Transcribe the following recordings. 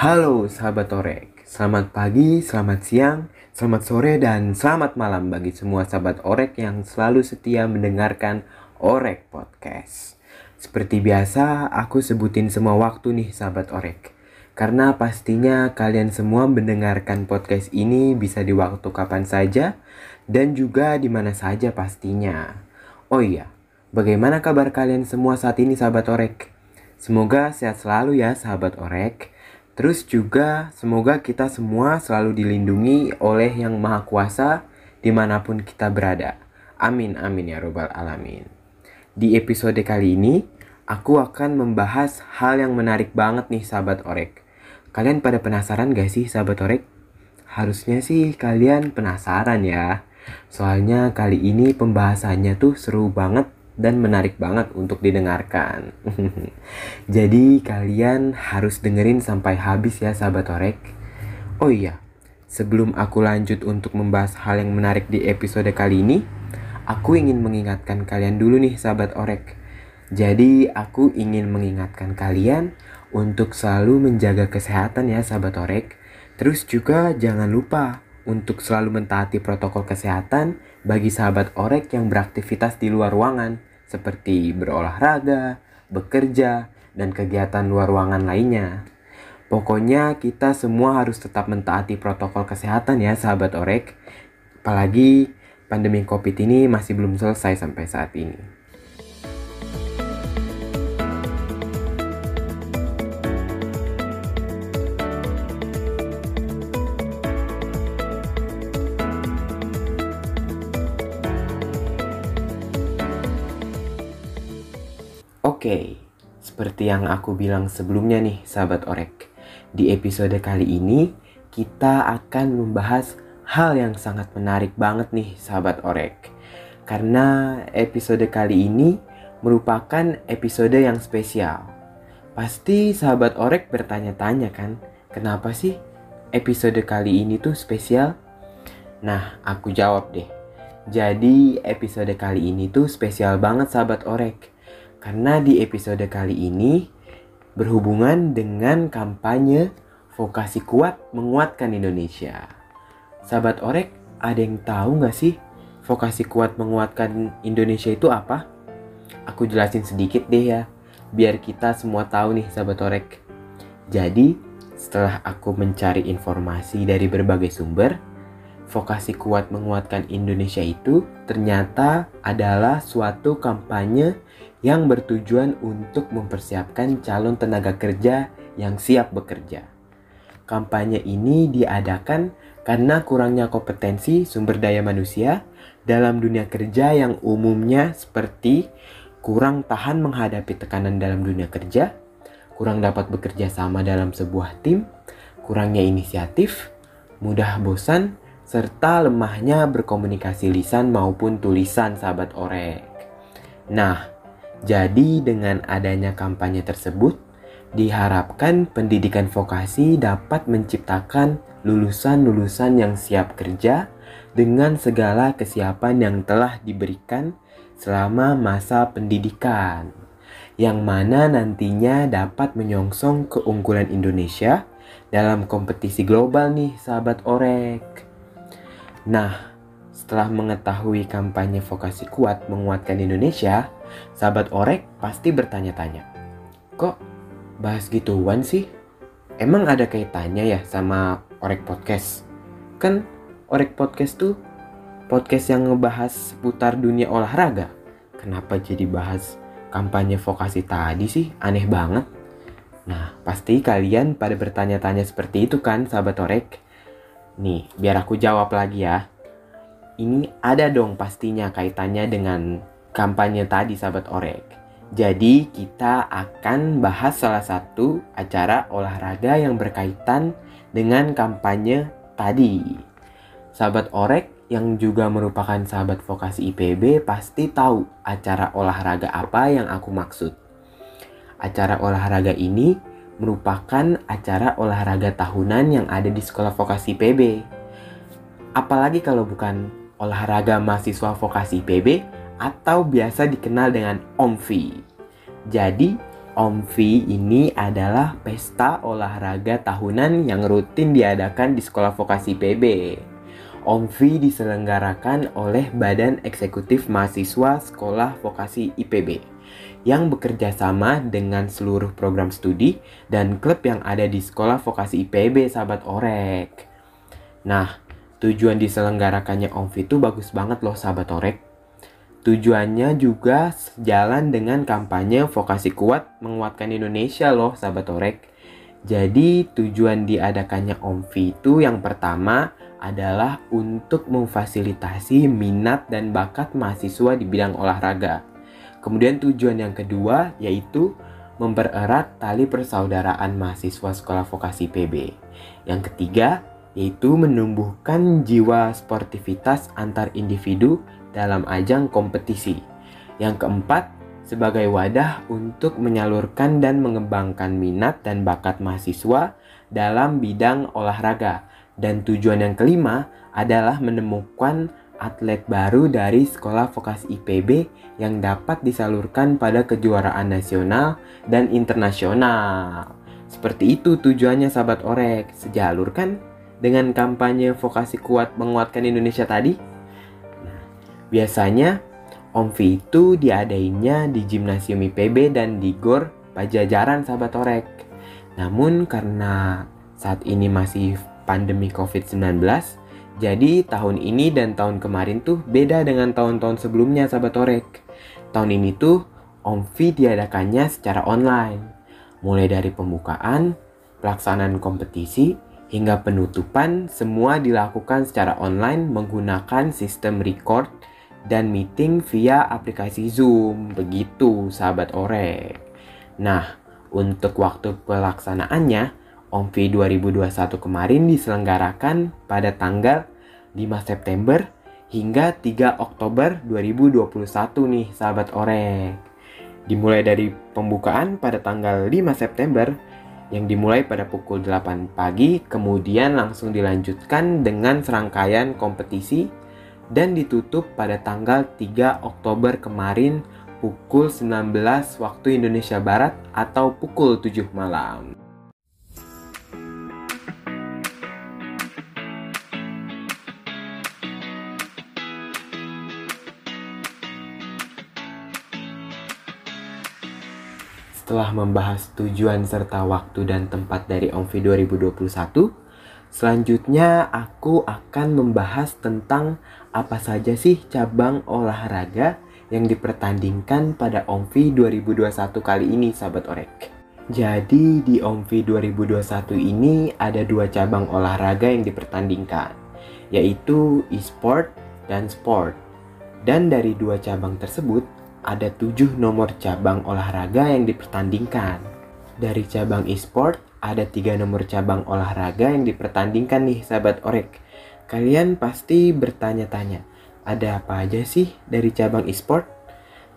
Halo sahabat Orek, selamat pagi, selamat siang, selamat sore, dan selamat malam bagi semua sahabat Orek yang selalu setia mendengarkan Orek Podcast. Seperti biasa, aku sebutin semua waktu nih sahabat Orek. Karena pastinya kalian semua mendengarkan podcast ini bisa di waktu kapan saja dan juga di mana saja pastinya. Oh iya, bagaimana kabar kalian semua saat ini sahabat Orek? Semoga sehat selalu ya sahabat Orek. Terus juga semoga kita semua selalu dilindungi oleh Yang Maha Kuasa di mana pun kita berada. Amin amin ya robbal alamin. Di episode kali ini, aku akan membahas hal yang menarik banget nih sahabat Orek. Kalian pada penasaran gak sih sahabat Orek? Harusnya sih kalian penasaran ya. Soalnya kali ini pembahasannya tuh seru banget dan menarik banget untuk didengarkan. Jadi kalian harus dengerin sampai habis ya sahabat Orek. Oh iya, sebelum aku lanjut untuk membahas hal yang menarik di episode kali ini, aku ingin mengingatkan kalian dulu nih sahabat Orek. Jadi aku ingin mengingatkan kalian untuk selalu menjaga kesehatan ya sahabat Orek. Terus juga jangan lupa untuk selalu mentaati protokol kesehatan bagi sahabat orek yang beraktivitas di luar ruangan seperti berolahraga, bekerja, dan kegiatan luar ruangan lainnya. Pokoknya kita semua harus tetap mentaati protokol kesehatan ya sahabat orek. Apalagi pandemi covid ini masih belum selesai sampai saat ini. Seperti yang aku bilang sebelumnya nih sahabat orek. Di episode kali ini kita akan membahas hal yang sangat menarik banget nih sahabat orek. Karena episode kali ini merupakan episode yang spesial. Pasti sahabat orek bertanya-tanya kan, kenapa sih episode kali ini tuh spesial? Nah, aku jawab deh. Jadi episode kali ini tuh spesial banget sahabat orek karena di episode kali ini berhubungan dengan kampanye vokasi kuat menguatkan Indonesia. Sahabat Orek, ada yang tahu nggak sih vokasi kuat menguatkan Indonesia itu apa? Aku jelasin sedikit deh ya, biar kita semua tahu nih sahabat Orek. Jadi, setelah aku mencari informasi dari berbagai sumber, vokasi kuat menguatkan Indonesia itu ternyata adalah suatu kampanye yang bertujuan untuk mempersiapkan calon tenaga kerja yang siap bekerja. Kampanye ini diadakan karena kurangnya kompetensi sumber daya manusia dalam dunia kerja yang umumnya seperti kurang tahan menghadapi tekanan dalam dunia kerja, kurang dapat bekerja sama dalam sebuah tim, kurangnya inisiatif, mudah bosan, serta lemahnya berkomunikasi lisan maupun tulisan sahabat orek. Nah, jadi dengan adanya kampanye tersebut, diharapkan pendidikan vokasi dapat menciptakan lulusan-lulusan yang siap kerja dengan segala kesiapan yang telah diberikan selama masa pendidikan, yang mana nantinya dapat menyongsong keunggulan Indonesia dalam kompetisi global nih sahabat orek. Nah, setelah mengetahui kampanye vokasi kuat menguatkan Indonesia, Sahabat Orek pasti bertanya-tanya, kok bahas gituan sih? Emang ada kaitannya ya sama Orek Podcast? Kan Orek Podcast tuh podcast yang ngebahas seputar dunia olahraga. Kenapa jadi bahas kampanye vokasi tadi sih? Aneh banget. Nah, pasti kalian pada bertanya-tanya seperti itu kan, sahabat Orek? Nih, biar aku jawab lagi ya. Ini ada dong pastinya kaitannya dengan kampanye tadi sahabat orek. Jadi kita akan bahas salah satu acara olahraga yang berkaitan dengan kampanye tadi. Sahabat orek yang juga merupakan sahabat vokasi IPB pasti tahu acara olahraga apa yang aku maksud. Acara olahraga ini merupakan acara olahraga tahunan yang ada di sekolah vokasi IPB. Apalagi kalau bukan olahraga mahasiswa vokasi IPB atau biasa dikenal dengan OMVI. Jadi, OMVI ini adalah pesta olahraga tahunan yang rutin diadakan di sekolah vokasi PB. OMVI diselenggarakan oleh Badan Eksekutif Mahasiswa Sekolah Vokasi IPB yang bekerja sama dengan seluruh program studi dan klub yang ada di sekolah vokasi IPB sahabat Orek. Nah, tujuan diselenggarakannya OMVI itu bagus banget loh sahabat Orek Tujuannya juga sejalan dengan kampanye vokasi kuat menguatkan Indonesia loh sahabat Orek. Jadi tujuan diadakannya OMVI itu yang pertama adalah untuk memfasilitasi minat dan bakat mahasiswa di bidang olahraga. Kemudian tujuan yang kedua yaitu mempererat tali persaudaraan mahasiswa sekolah vokasi PB. Yang ketiga yaitu menumbuhkan jiwa sportivitas antar individu dalam ajang kompetisi. Yang keempat, sebagai wadah untuk menyalurkan dan mengembangkan minat dan bakat mahasiswa dalam bidang olahraga. Dan tujuan yang kelima adalah menemukan atlet baru dari sekolah vokasi IPB yang dapat disalurkan pada kejuaraan nasional dan internasional. Seperti itu tujuannya sahabat orek, sejalur kan dengan kampanye vokasi kuat menguatkan Indonesia tadi? Biasanya OMVI itu diadainya di Gimnasium IPB dan di GOR Pajajaran sahabat Orek. Namun karena saat ini masih pandemi COVID-19, jadi tahun ini dan tahun kemarin tuh beda dengan tahun-tahun sebelumnya sahabat Orek. Tahun ini tuh OMVI diadakannya secara online. Mulai dari pembukaan, pelaksanaan kompetisi, hingga penutupan semua dilakukan secara online menggunakan sistem record dan meeting via aplikasi Zoom. Begitu sahabat Orek. Nah, untuk waktu pelaksanaannya, OMVI 2021 kemarin diselenggarakan pada tanggal 5 September hingga 3 Oktober 2021 nih sahabat Orek. Dimulai dari pembukaan pada tanggal 5 September yang dimulai pada pukul 8 pagi kemudian langsung dilanjutkan dengan serangkaian kompetisi dan ditutup pada tanggal 3 Oktober kemarin pukul 19 waktu Indonesia Barat atau pukul 7 malam. Setelah membahas tujuan serta waktu dan tempat dari OMVI 2021, Selanjutnya aku akan membahas tentang apa saja sih cabang olahraga yang dipertandingkan pada OMVI 2021 kali ini sahabat Orek. Jadi di OMVI 2021 ini ada dua cabang olahraga yang dipertandingkan, yaitu e-sport dan sport. Dan dari dua cabang tersebut, ada tujuh nomor cabang olahraga yang dipertandingkan. Dari cabang e-sport, ada tiga nomor cabang olahraga yang dipertandingkan nih sahabat orek. Kalian pasti bertanya-tanya, ada apa aja sih dari cabang e-sport?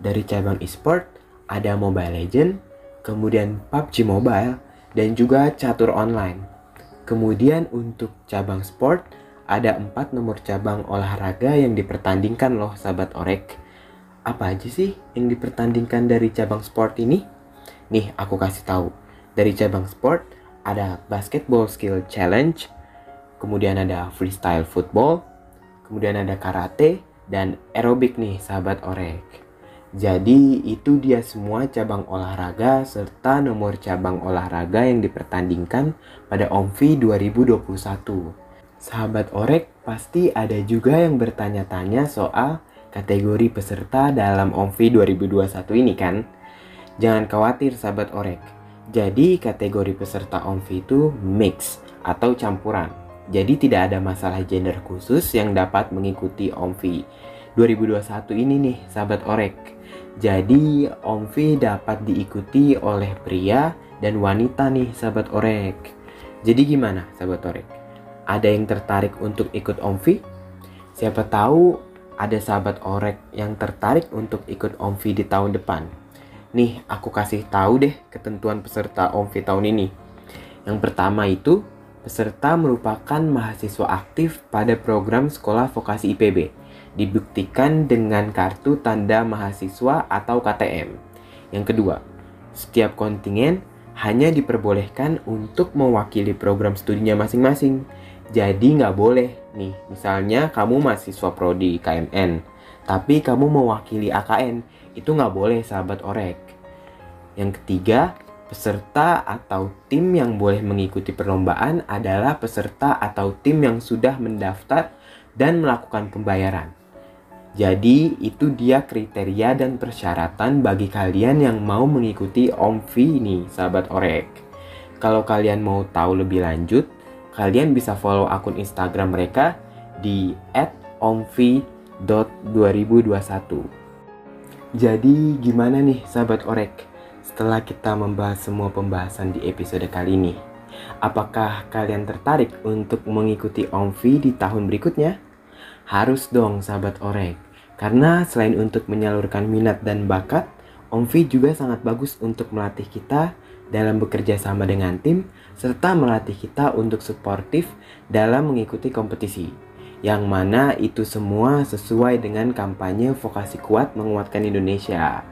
Dari cabang e-sport ada Mobile Legend, kemudian PUBG Mobile, dan juga catur online. Kemudian untuk cabang sport ada empat nomor cabang olahraga yang dipertandingkan loh sahabat orek. Apa aja sih yang dipertandingkan dari cabang sport ini? Nih aku kasih tahu. Dari cabang sport ada basketball skill challenge, kemudian ada freestyle football, kemudian ada karate dan aerobik nih sahabat orek. Jadi itu dia semua cabang olahraga serta nomor cabang olahraga yang dipertandingkan pada OMVI 2021. Sahabat orek pasti ada juga yang bertanya-tanya soal kategori peserta dalam OMVI 2021 ini kan? Jangan khawatir sahabat orek. Jadi kategori peserta OMVI itu mix atau campuran. Jadi tidak ada masalah gender khusus yang dapat mengikuti OMVI 2021 ini nih sahabat orek. Jadi OMVI dapat diikuti oleh pria dan wanita nih sahabat orek. Jadi gimana sahabat orek? Ada yang tertarik untuk ikut OMVI? Siapa tahu ada sahabat orek yang tertarik untuk ikut OMVI di tahun depan. Nih, aku kasih tahu deh ketentuan peserta OMVI tahun ini. Yang pertama itu, peserta merupakan mahasiswa aktif pada program sekolah vokasi IPB. Dibuktikan dengan kartu tanda mahasiswa atau KTM. Yang kedua, Setiap kontingen hanya diperbolehkan untuk mewakili program studinya masing-masing. Jadi nggak boleh nih, misalnya kamu mahasiswa prodi KMN, tapi kamu mewakili AKN, itu nggak boleh sahabat orek. Yang ketiga, peserta atau tim yang boleh mengikuti perlombaan adalah peserta atau tim yang sudah mendaftar dan melakukan pembayaran. Jadi itu dia kriteria dan persyaratan bagi kalian yang mau mengikuti OMVI ini, sahabat orek. Kalau kalian mau tahu lebih lanjut, kalian bisa follow akun Instagram mereka di @omvi.2021. Jadi gimana nih sahabat orek? Setelah kita membahas semua pembahasan di episode kali ini, apakah kalian tertarik untuk mengikuti OMVI di tahun berikutnya? Harus dong sahabat orek. Karena selain untuk menyalurkan minat dan bakat, OMVI juga sangat bagus untuk melatih kita dalam bekerja sama dengan tim, serta melatih kita untuk suportif dalam mengikuti kompetisi. Yang mana itu semua sesuai dengan kampanye vokasi kuat menguatkan Indonesia.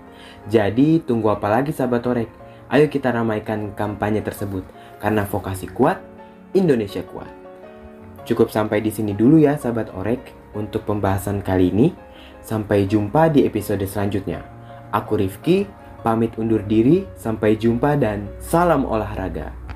Jadi tunggu apa lagi sahabat Orek? Ayo kita ramaikan kampanye tersebut karena vokasi kuat, Indonesia kuat. Cukup sampai di sini dulu ya sahabat Orek untuk pembahasan kali ini. Sampai jumpa di episode selanjutnya. Aku Rifki, pamit undur diri, sampai jumpa dan salam olahraga.